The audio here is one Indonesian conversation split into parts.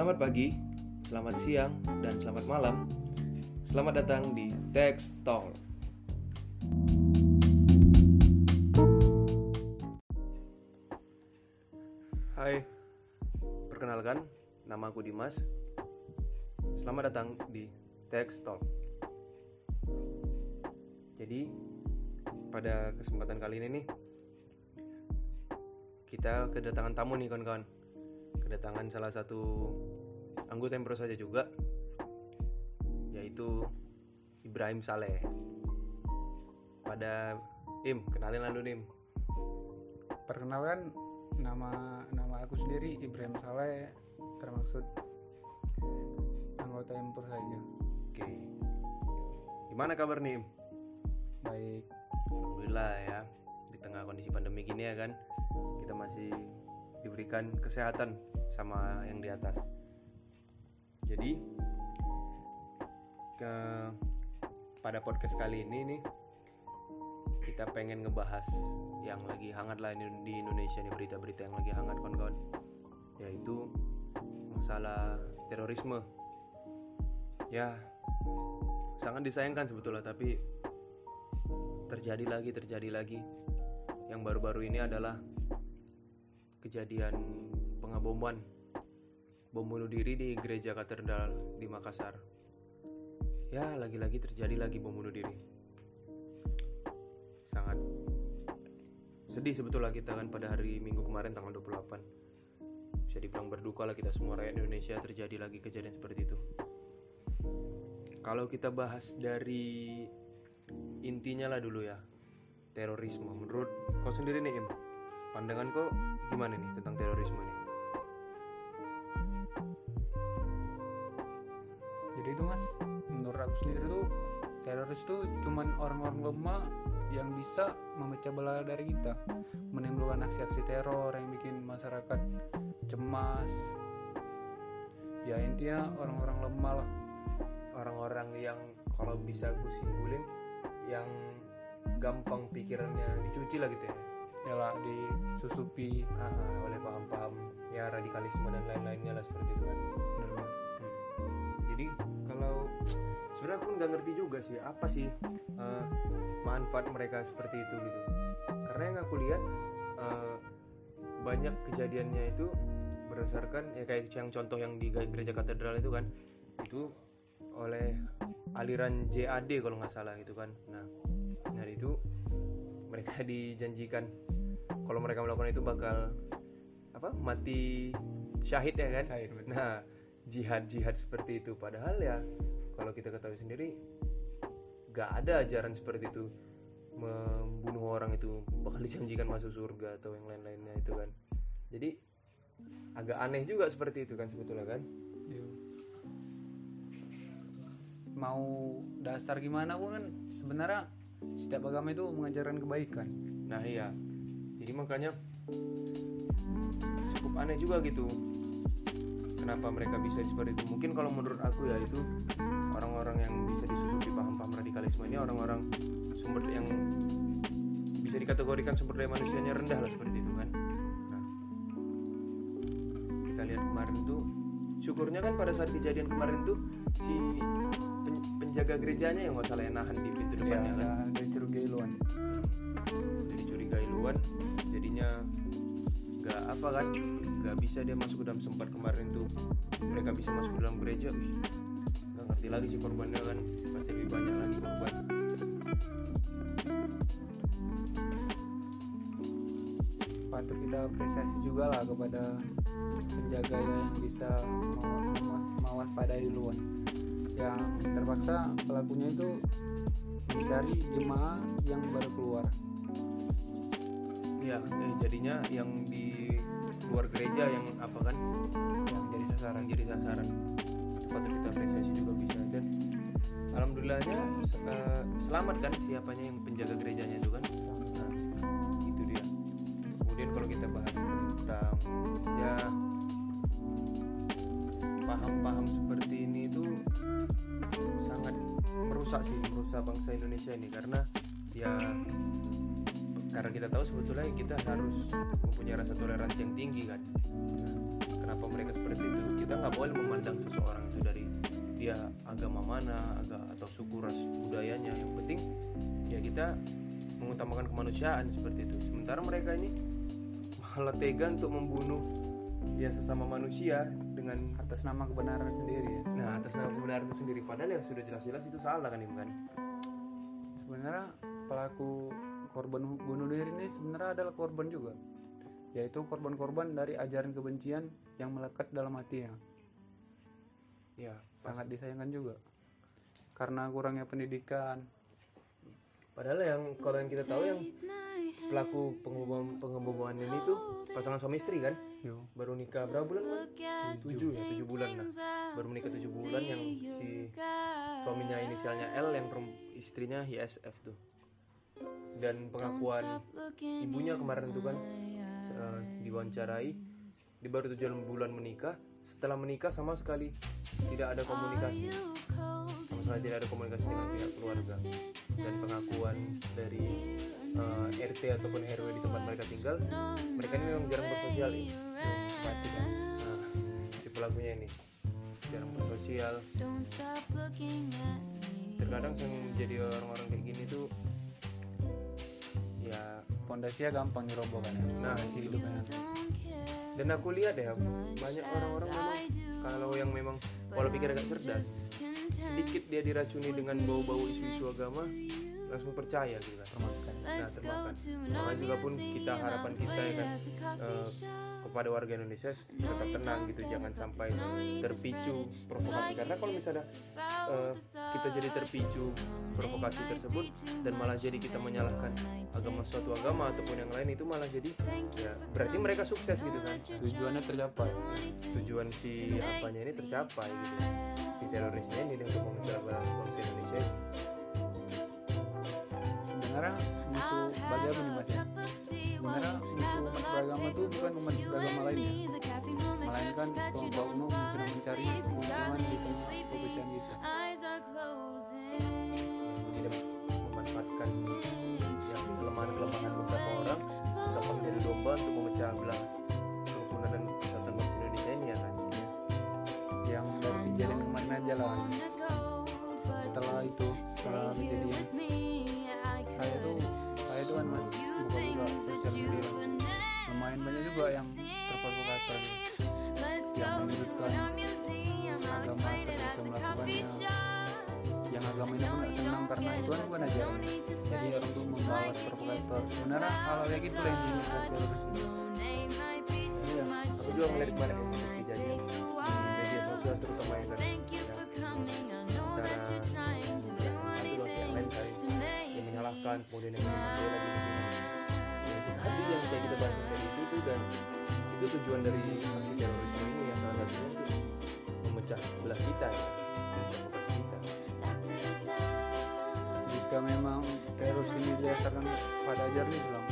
Selamat pagi, selamat siang, dan selamat malam. Selamat datang di Text Talk. Hai, perkenalkan, nama aku Dimas. Selamat datang di Text Talk. Jadi, pada kesempatan kali ini nih, kita kedatangan tamu nih kawan-kawan. Kedatangan salah satu anggota yang baru saja juga, yaitu Ibrahim Saleh. Pada Im, kenalin lalu Im. Perkenalkan nama nama aku sendiri Ibrahim Saleh termaksud anggota Impur saja. Oke. Gimana kabar nih Im? Baik. Alhamdulillah ya di tengah kondisi pandemi gini ya kan kita masih diberikan kesehatan sama yang di atas. Jadi ke pada podcast kali ini nih kita pengen ngebahas yang lagi hangat lah di Indonesia nih berita-berita yang lagi hangat kawan-kawan. Yaitu masalah terorisme. Ya sangat disayangkan sebetulnya tapi terjadi lagi terjadi lagi. Yang baru-baru ini adalah kejadian pengaboman bom bunuh diri di gereja katedral di Makassar. Ya lagi-lagi terjadi lagi bom bunuh diri. Sangat sedih sebetulnya kita kan pada hari minggu kemarin tanggal 28 bisa dibilang berduka lah kita semua rakyat Indonesia terjadi lagi kejadian seperti itu. Kalau kita bahas dari intinya lah dulu ya terorisme. Menurut kau sendiri nih Im pandangan kau gimana nih tentang terorisme ini Jadi itu mas, menurut aku sendiri tuh teroris tuh cuman orang-orang lemah yang bisa memecah belah dari kita, menimbulkan aksi-aksi teror yang bikin masyarakat cemas. Ya intinya orang-orang lemah lah. orang-orang yang kalau bisa gue simpulin yang gampang pikirannya dicuci lah gitu ya Ya lah disusupi. Ah, ah, oleh paham-paham ya radikalisme dan lain-lainnya lah seperti itu kan Bener-bener. Hmm. jadi kalau sebenarnya aku nggak ngerti juga sih apa sih eh, manfaat mereka seperti itu gitu karena yang aku lihat eh, banyak kejadiannya itu berdasarkan ya kayak yang contoh yang di gereja katedral itu kan itu oleh aliran JAD kalau nggak salah gitu kan nah dari itu mereka dijanjikan kalau mereka melakukan itu bakal apa mati syahid ya kan Syahid, betul. nah jihad jihad seperti itu padahal ya kalau kita ketahui sendiri gak ada ajaran seperti itu membunuh orang itu bakal dijanjikan masuk surga atau yang lain-lainnya itu kan jadi agak aneh juga seperti itu kan sebetulnya kan Iya. Mau dasar gimana pun kan sebenarnya setiap agama itu mengajarkan kebaikan. nah iya. Jadi makanya cukup aneh juga gitu kenapa mereka bisa seperti itu. Mungkin kalau menurut aku ya itu orang-orang yang bisa disusupi paham-paham radikalisme ini orang-orang sumber yang bisa dikategorikan sumber daya manusianya rendah lah seperti itu kan. Nah kita lihat kemarin tuh syukurnya kan pada saat kejadian kemarin tuh si pen- penjaga gerejanya yang nggak salah yang nahan di pintu Ya, depannya kan? ya, dari curigai luan. jadi curigai luan jadinya nggak apa kan nggak bisa dia masuk ke dalam sempat kemarin tuh. Mereka bisa masuk ke dalam gereja nggak ngerti lagi sih korbannya kan. Pasti lebih banyak lagi korban. Patut kita apresiasi juga lah kepada penjaga yang bisa mawas, mawas, mewaspadai luan yang terpaksa pelakunya itu mencari jemaah yang baru keluar. Iya, eh, jadinya yang di luar gereja yang apa kan? Yang jadi sasaran jadi sasaran. Patut kita apresiasi juga bisa. Dan alhamdulillahnya eh, selamat kan siapanya yang penjaga gerejanya itu kan? Nah, itu dia. Kemudian kalau kita bahas tentang ya paham-paham seperti merusak sih merusak bangsa Indonesia ini. Karena ya karena kita tahu sebetulnya kita harus mempunyai rasa toleransi yang tinggi kan? Kenapa mereka seperti itu? Kita nggak boleh memandang seseorang itu dari dia agama mana agak atau suku ras budayanya. Yang penting ya kita mengutamakan kemanusiaan seperti itu. Sementara mereka ini malah tega untuk membunuh ya sesama manusia dengan atas nama kebenaran sendiri ya. nah atas nama kebenaran itu sendiri. Padahal ya sudah jelas-jelas itu salah kan Im, kan? Sebenarnya pelaku korban bunuh diri ini sebenarnya adalah korban juga. Yaitu korban-korban dari ajaran kebencian yang melekat dalam hatinya ya. Sangat disayangkan juga. Karena kurangnya pendidikan padahal yang kalau yang kita tahu yang pelaku pengeboman pengeboman ini tuh pasangan suami istri kan? Yo. Baru nikah berapa bulan kan tujuh ya tujuh bulan lah baru menikah tujuh bulan yang si suaminya inisialnya L yang istrinya ISF tuh. Dan pengakuan ibunya kemarin tuh kan eh, diwawancarai. Di baru tujuh bulan menikah. Setelah menikah sama sekali tidak ada komunikasi. sama sekali tidak ada komunikasi dengan pihak keluarga dan pengakuan dari eh, RT ataupun RW di tempat mereka tinggal. Mereka ini memang jarang bersosial ini. Mati kan nah, si pelakunya ini jarang bersosial. Terkadang yang jadi orang-orang kayak gini tuh ya pondasinya gampang dirobohkan ya. Nah, Pondasi hidupnya dan aku lihat ya banyak orang-orang memang kalau yang memang pola pikir agak cerdas sedikit dia diracuni dengan bau-bau isu-isu agama langsung percaya gitu kan termakan nah termakan. Juga pun kita harapan kita ya kan eh, kepada warga Indonesia tetap tenang gitu jangan sampai terpicu provokasi. karena kalau misalnya eh, kita jadi terpicu provokasi tersebut dan malah jadi kita menyalahkan agama suatu agama ataupun yang lain itu malah jadi ya berarti mereka sukses gitu kan? tujuannya tercapai. tujuan si apanya ini tercapai gitu. Si terorisnya ini untuk belah bangsa Indonesia. ini. Sebenarnya musuh beragama nih mas ya? Sebenarnya musuh beragama tuh? Bukan umat beragama lainnya melainkan kelompok umum yang sedang mencari keuntungan di tengah perpecahan kita tidak memanfaatkan yang kelemahan-kelemahan beberapa orang gampang menjadi domba untuk memecah belah kerukunan dan persatuan bangsa Indonesia ini ya kan? Yang dari kejadian kemarin aja lah. Setelah itu setelah kejadian kan mas. Buka-buka sosial media lumayan banyak juga yang terprovokasi. Yang menyudutkan. agama ketika melakukannya yang agama ini pun gak senang karena itu kan bukan ajaran jadi orang tuh membawa provokator. sebenarnya hal kayak gitu yang diinginkan. Ini Iya, aku juga ngeliat kemarin yang menyalahkan kemudian yang gitu ya itu tadi yang kayak kita bahas yang tadi itu tuh dan itu tujuan dari aksi terorisme ini ya salah satunya untuk memecah belah kita ya kita. Jika memang teroris ini didasarkan pada ajaran Islam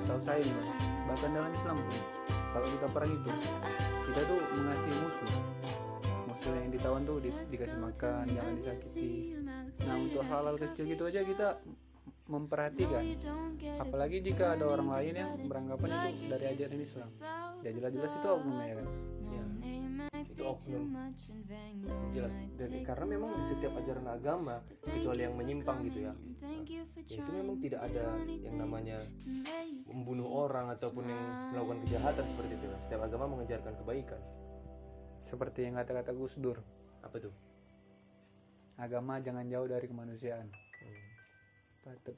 setahu saya nih mas bahkan dalam Islam pun kalau kita perang itu kita tuh mengasihi musuh. Musuh yang ditawan tuh di- dikasih makan jangan disakiti. Nah untuk hal-hal kecil gitu aja kita memperhatikan. Apalagi jika ada orang lain yang beranggapan itu dari ajaran Islam. Ya jelas-jelas itu oknum ya kan? Ya. Itu oknum. Jelas. Dan karena memang di setiap ajaran agama kecuali yang menyimpang gitu ya. Ya itu memang tidak ada yang namanya membunuh orang ataupun yang melakukan kejahatan seperti itu. Setiap agama mengejarkan kebaikan. Seperti yang kata-kata Gus Dur. Apa tuh? Agama jangan jauh dari kemanusiaan. Hmm. Patut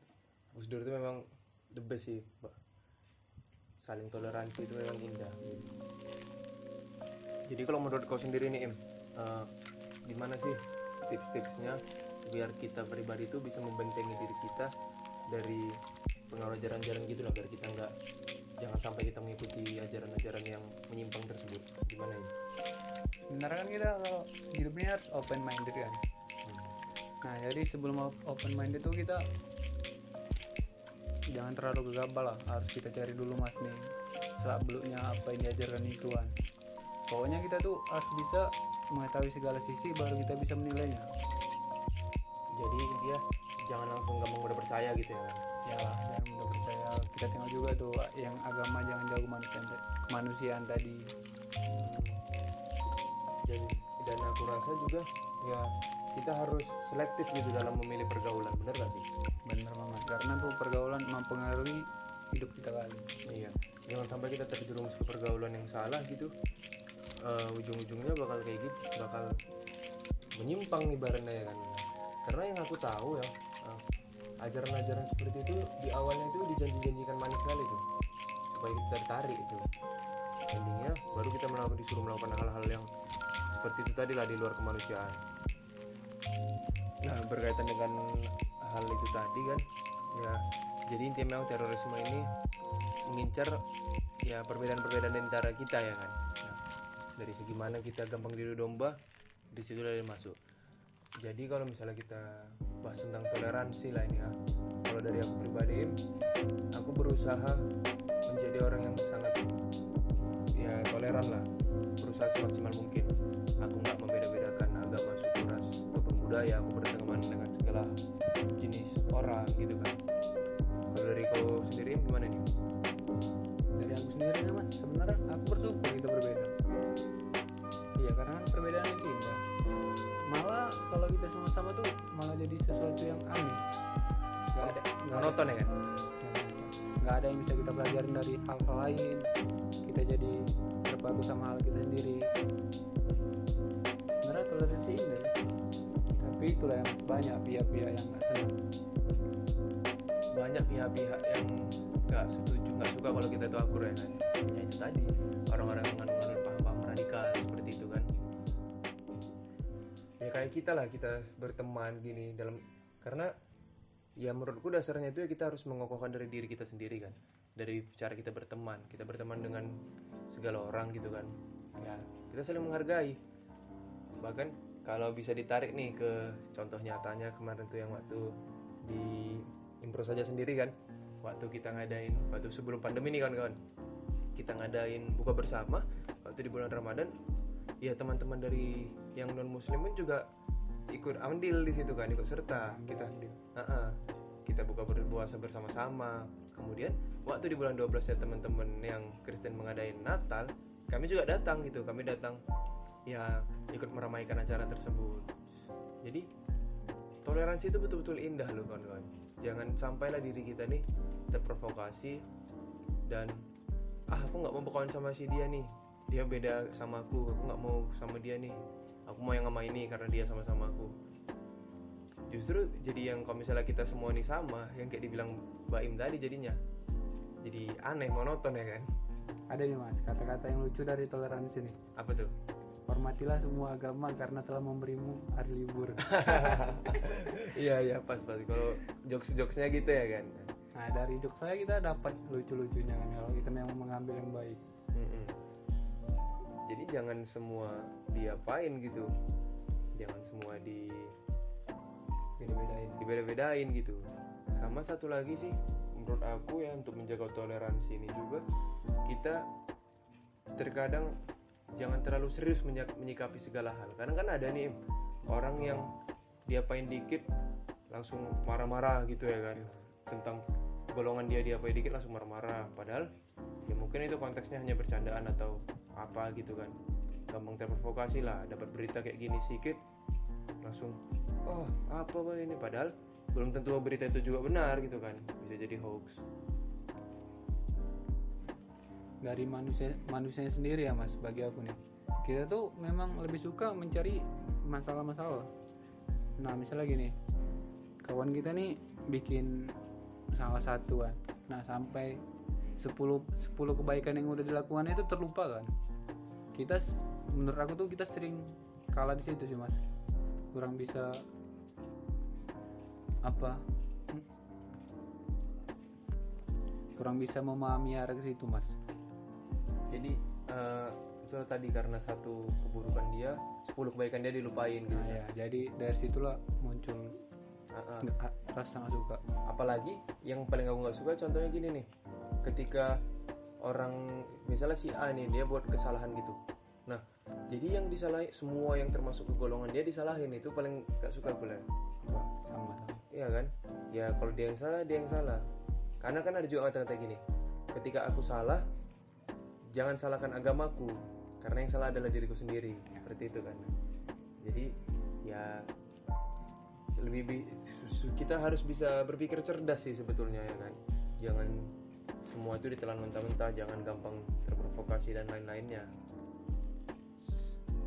Gus Dur itu memang the best sih Mbak. saling toleransi itu memang indah jadi kalau menurut kau sendiri nih Im eh, gimana sih tips-tipsnya biar kita pribadi itu bisa membentengi diri kita dari pengaruh ajaran-ajaran gitu lah biar kita nggak jangan sampai kita mengikuti ajaran-ajaran yang menyimpang tersebut gimana ya sebenarnya kan kita kalau hidup ini harus open minded kan. Nah jadi sebelum op- open minded itu kita jangan terlalu gegabah lah. Harus kita cari dulu mas nih selak beluknya apa yang diajarkan itu kan pokoknya kita tuh harus bisa mengetahui segala sisi baru kita bisa menilainya. Jadi dia jangan langsung gampang mudah percaya gitu ya ya lah jangan mudah percaya. Kita tengok juga tuh yang agama jangan jauh kemanusiaan kemanusiaan tadi. Jadi dan aku rasa juga ya kita harus selektif gitu dalam memilih pergaulan bener gak sih? Bener banget karena tuh pergaulan mempengaruhi hidup kita kali iya jangan sampai kita terjerumus ke pergaulan yang salah gitu. Eh, ujung-ujungnya bakal kayak gitu bakal menyimpang ibaratnya ya kan? Karena yang aku tahu ya eh, ajaran-ajaran seperti itu di awalnya itu dijanji-janjikan manis sekali tuh supaya kita tertarik itu. Endingnya baru kita melakukan disuruh melakukan hal-hal yang seperti itu tadi lah di luar kemanusiaan nah berkaitan dengan hal itu tadi kan ya jadi intinya memang terorisme ini mengincar ya perbedaan-perbedaan antara kita ya kan. Nah, dari segi mana kita gampang diadu domba di situ dari masuk. Jadi kalau misalnya kita bahas tentang toleransi lah ini ya kalau dari aku pribadi aku berusaha menjadi orang yang sangat ya toleran lah berusaha semaksimal mungkin. Aku nggak membeda-bedakan budaya aku berteman dengan segala jenis orang gitu kan. Kalau dari kau sendiri gimana nih? Dari aku sendiri nih, mas sebenarnya aku bersyukur kita berbeda. Iya karena kan perbedaan itu indah. Malah kalau kita sama-sama tuh malah jadi sesuatu yang aneh. Nggak ada nggak ada. Monoton ya kan? Nggak ada yang bisa kita pelajarin dari hal-hal lain. Kita jadi terpaku sama hal kita sendiri itulah yang banyak pihak-pihak yang nggak senang. Banyak pihak-pihak yang nggak setuju nggak suka kalau kita itu akur ya kan? Ya itu tadi orang-orang yang mengandung paham-paham radikal seperti itu kan. Ya kayak kita lah kita berteman gini dalam karena ya menurutku dasarnya itu ya kita harus mengokohkan dari diri kita sendiri kan. Dari cara kita berteman kita berteman dengan segala orang gitu kan. Ya kita saling menghargai. Bahkan kalau bisa ditarik nih ke contoh nyatanya kemarin tuh yang waktu di impro saja sendiri kan. Waktu kita ngadain waktu sebelum pandemi nih kawan-kawan. Kita ngadain buka bersama waktu di bulan Ramadan. Ya teman-teman dari yang non muslim pun juga ikut andil di situ kan ikut serta kita Heeh. kita buka berpuasa bersama-sama. Kemudian waktu di bulan 12 ya teman-teman yang Kristen mengadain Natal kami juga datang gitu kami datang ya ikut meramaikan acara tersebut. Jadi toleransi itu betul-betul indah loh kawan-kawan. Jangan sampailah diri kita nih terprovokasi dan ah aku nggak mau berkawan sama si dia nih. Dia beda sama aku aku nggak mau sama dia nih. Aku mau yang sama ini karena dia sama-sama aku. Justru jadi yang kalau misalnya kita semua nih sama yang kayak dibilang Baim tadi jadinya jadi aneh monoton ya kan ada nih mas kata-kata yang lucu dari toleransi nih. Apa tuh? Hormatilah semua agama karena telah memberimu hari libur. Iya iya pas pas. Kalau jokes jokesnya gitu ya kan? Nah dari jok saya kita dapat lucu-lucunya kan kalau kita memang mengambil yang baik. Mm-mm. jadi jangan semua diapain gitu. Jangan semua di beda-bedain. Dibeda-bedain gitu sama satu lagi sih menurut aku ya untuk menjaga toleransi ini juga kita terkadang jangan terlalu serius menyikapi segala hal. Karena kan ada nih orang yang diapain dikit langsung marah-marah gitu ya kan. Tentang golongan dia diapain dikit langsung marah-marah. Padahal ya mungkin itu konteksnya hanya bercandaan atau apa gitu kan. Gampang terprovokasi lah dapat berita kayak gini sedikit langsung oh apa ini? Padahal belum tentu berita itu juga benar gitu kan. Bisa jadi hoax. Dari manusia manusianya sendiri ya mas bagi aku nih. Kita tuh memang lebih suka mencari masalah-masalah. Nah misalnya gini. Kawan kita nih bikin salah satu kan nah sampai 10 10 kebaikan yang udah dilakukan itu terlupa kan. Kita menurut aku tuh kita sering kalah di situ sih mas. Kurang bisa apa? Hmm, kurang bisa memahami arah ke situ mas. Jadi eh, itu tadi karena satu keburukan dia 10 kebaikan dia dilupain gitu. Nah ya, jadi dari situlah muncul nggak- a- rasa nggak suka. apalagi yang paling aku nggak suka contohnya gini nih. Ketika orang misalnya si A nih dia buat kesalahan gitu. Nah jadi yang disalahin semua yang termasuk ke golongan dia disalahin itu paling gak suka sama. Ya ya kan? Ya kalau dia yang salah dia yang salah. Karena kan ada juga kata-kata gini ketika aku salah jangan salahkan agamaku karena yang salah adalah diriku sendiri. Seperti itu kan. Jadi ya lebih kita harus bisa berpikir cerdas sih sebetulnya ya kan? Jangan semua itu ditelan mentah-mentah jangan gampang terprovokasi dan lain-lainnya.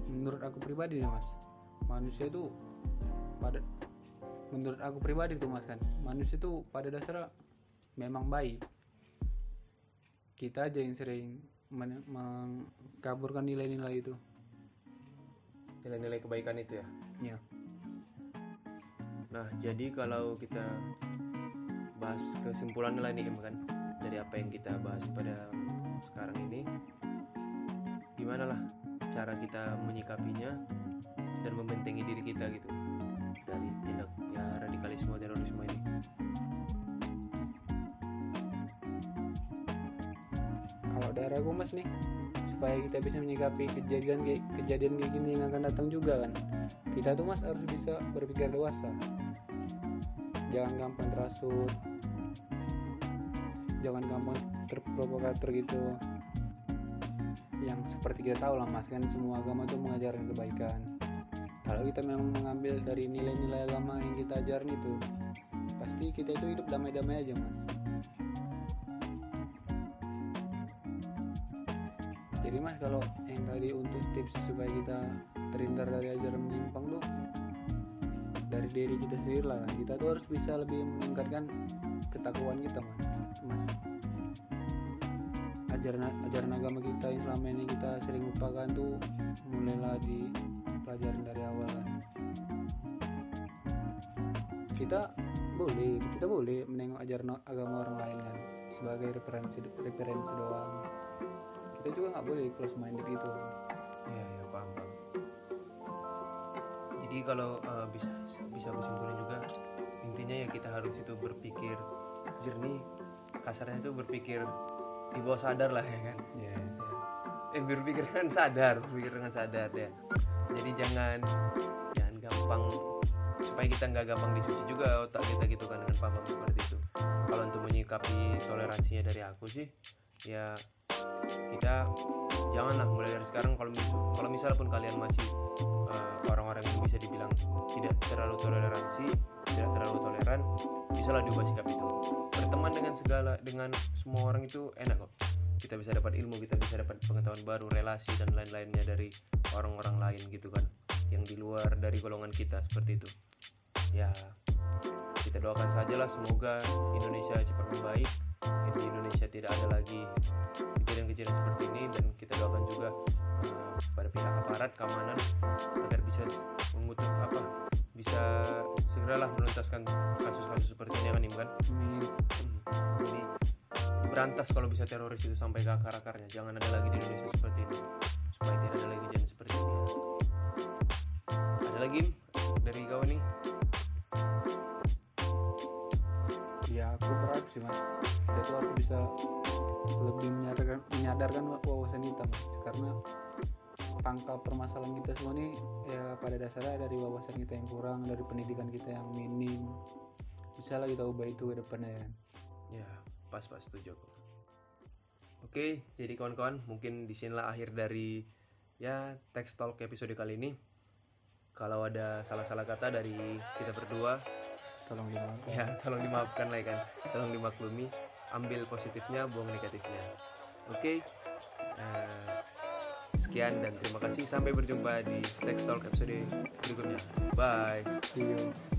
Menurut aku pribadi nih mas manusia itu pada menurut aku pribadi tuh mas kan. Manusia itu pada dasarnya memang baik. Kita aja yang sering men- mengkaburkan nilai-nilai itu. Nilai-nilai kebaikan itu ya? Ya Nah, jadi kalau kita bahas kesimpulannya lah nih kan dari apa yang kita bahas pada sekarang ini, gimana lah cara kita menyikapinya dan membentengi diri kita gitu nih supaya kita bisa menyikapi kejadian kejadian kayak gini yang akan datang juga kan. Kita tuh mas harus bisa berpikir dewasa. Jangan gampang terasut. Jangan gampang terprovokator gitu. Yang seperti kita tahu lah mas kan semua agama tuh mengajarkan kebaikan. Kalau kita memang mengambil dari nilai-nilai agama yang kita ajarin itu pasti kita itu hidup damai-damai aja mas mas kalau yang tadi untuk tips supaya kita terhindar dari ajaran menyimpang tuh dari diri kita sendiri lah. Kita tuh harus bisa lebih meningkatkan ketakuan kita mas. Mas ajaran ajaran agama kita yang selama ini kita sering lupakan tuh mulailah di pelajaran dari awal kan. Kita boleh kita boleh menengok ajaran agama orang lain kan sebagai referensi referensi doang kita juga nggak boleh close minded gitu Ya, ya paham paham. Jadi kalau eh, bisa bisa aku simpulin juga intinya ya kita harus itu berpikir jernih, kasarnya itu berpikir di bawah sadar lah ya kan. ya eh berpikir dengan sadar berpikir dengan sadar ya jadi jangan jangan gampang supaya kita nggak gampang dicuci juga otak kita gitu kan dengan paham seperti itu kalau untuk menyikapi toleransinya dari aku sih ya kita janganlah mulai dari sekarang kalau mis- kalau misal pun kalian masih eh, orang-orang yang bisa dibilang tidak terlalu toleransi tidak terlalu toleran bisalah diubah sikap itu. Berteman dengan segala dengan semua orang itu enak kok. Kita bisa dapat ilmu kita bisa dapat pengetahuan baru relasi dan lain-lainnya dari orang-orang lain gitu kan. Yang di luar dari golongan kita seperti itu. Ya kita doakan sajalah semoga Indonesia cepat membaik di Indonesia tidak ada lagi kejadian-kejadian seperti ini dan kita doakan juga pada pihak aparat keamanan agar bisa mengutuk apa bisa segeralah menuntaskan kasus-kasus seperti ini ya kan kan? Ini Hmm. jadi berantas kalau bisa teroris itu sampai ke akar-akarnya. Jangan ada lagi di Indonesia seperti ini. Supaya tidak ada lagi kejadian seperti ini. Ada lagi dari kau nih sih mas. Kita tuh harus bisa lebih menyadarkan menyadarkan wawasan kita mas. Karena pangkal permasalahan kita semua ini ya pada dasarnya dari wawasan kita yang kurang dari pendidikan kita yang minim. Bisa lah kita ubah itu ke depannya. Ya ya pas pas. Setuju aku. Oke jadi kawan-kawan mungkin di sinilah akhir dari ya text talk episode kali ini. Kalau ada salah-salah kata dari kita berdua tolong dimaafkan. Ya tolong dimaafkan lah ya kan. Tolong dimaklumi ambil positifnya buang negatifnya. Oke Nah, sekian dan terima kasih. Sampai berjumpa di text talk episode berikutnya. Bye. See you.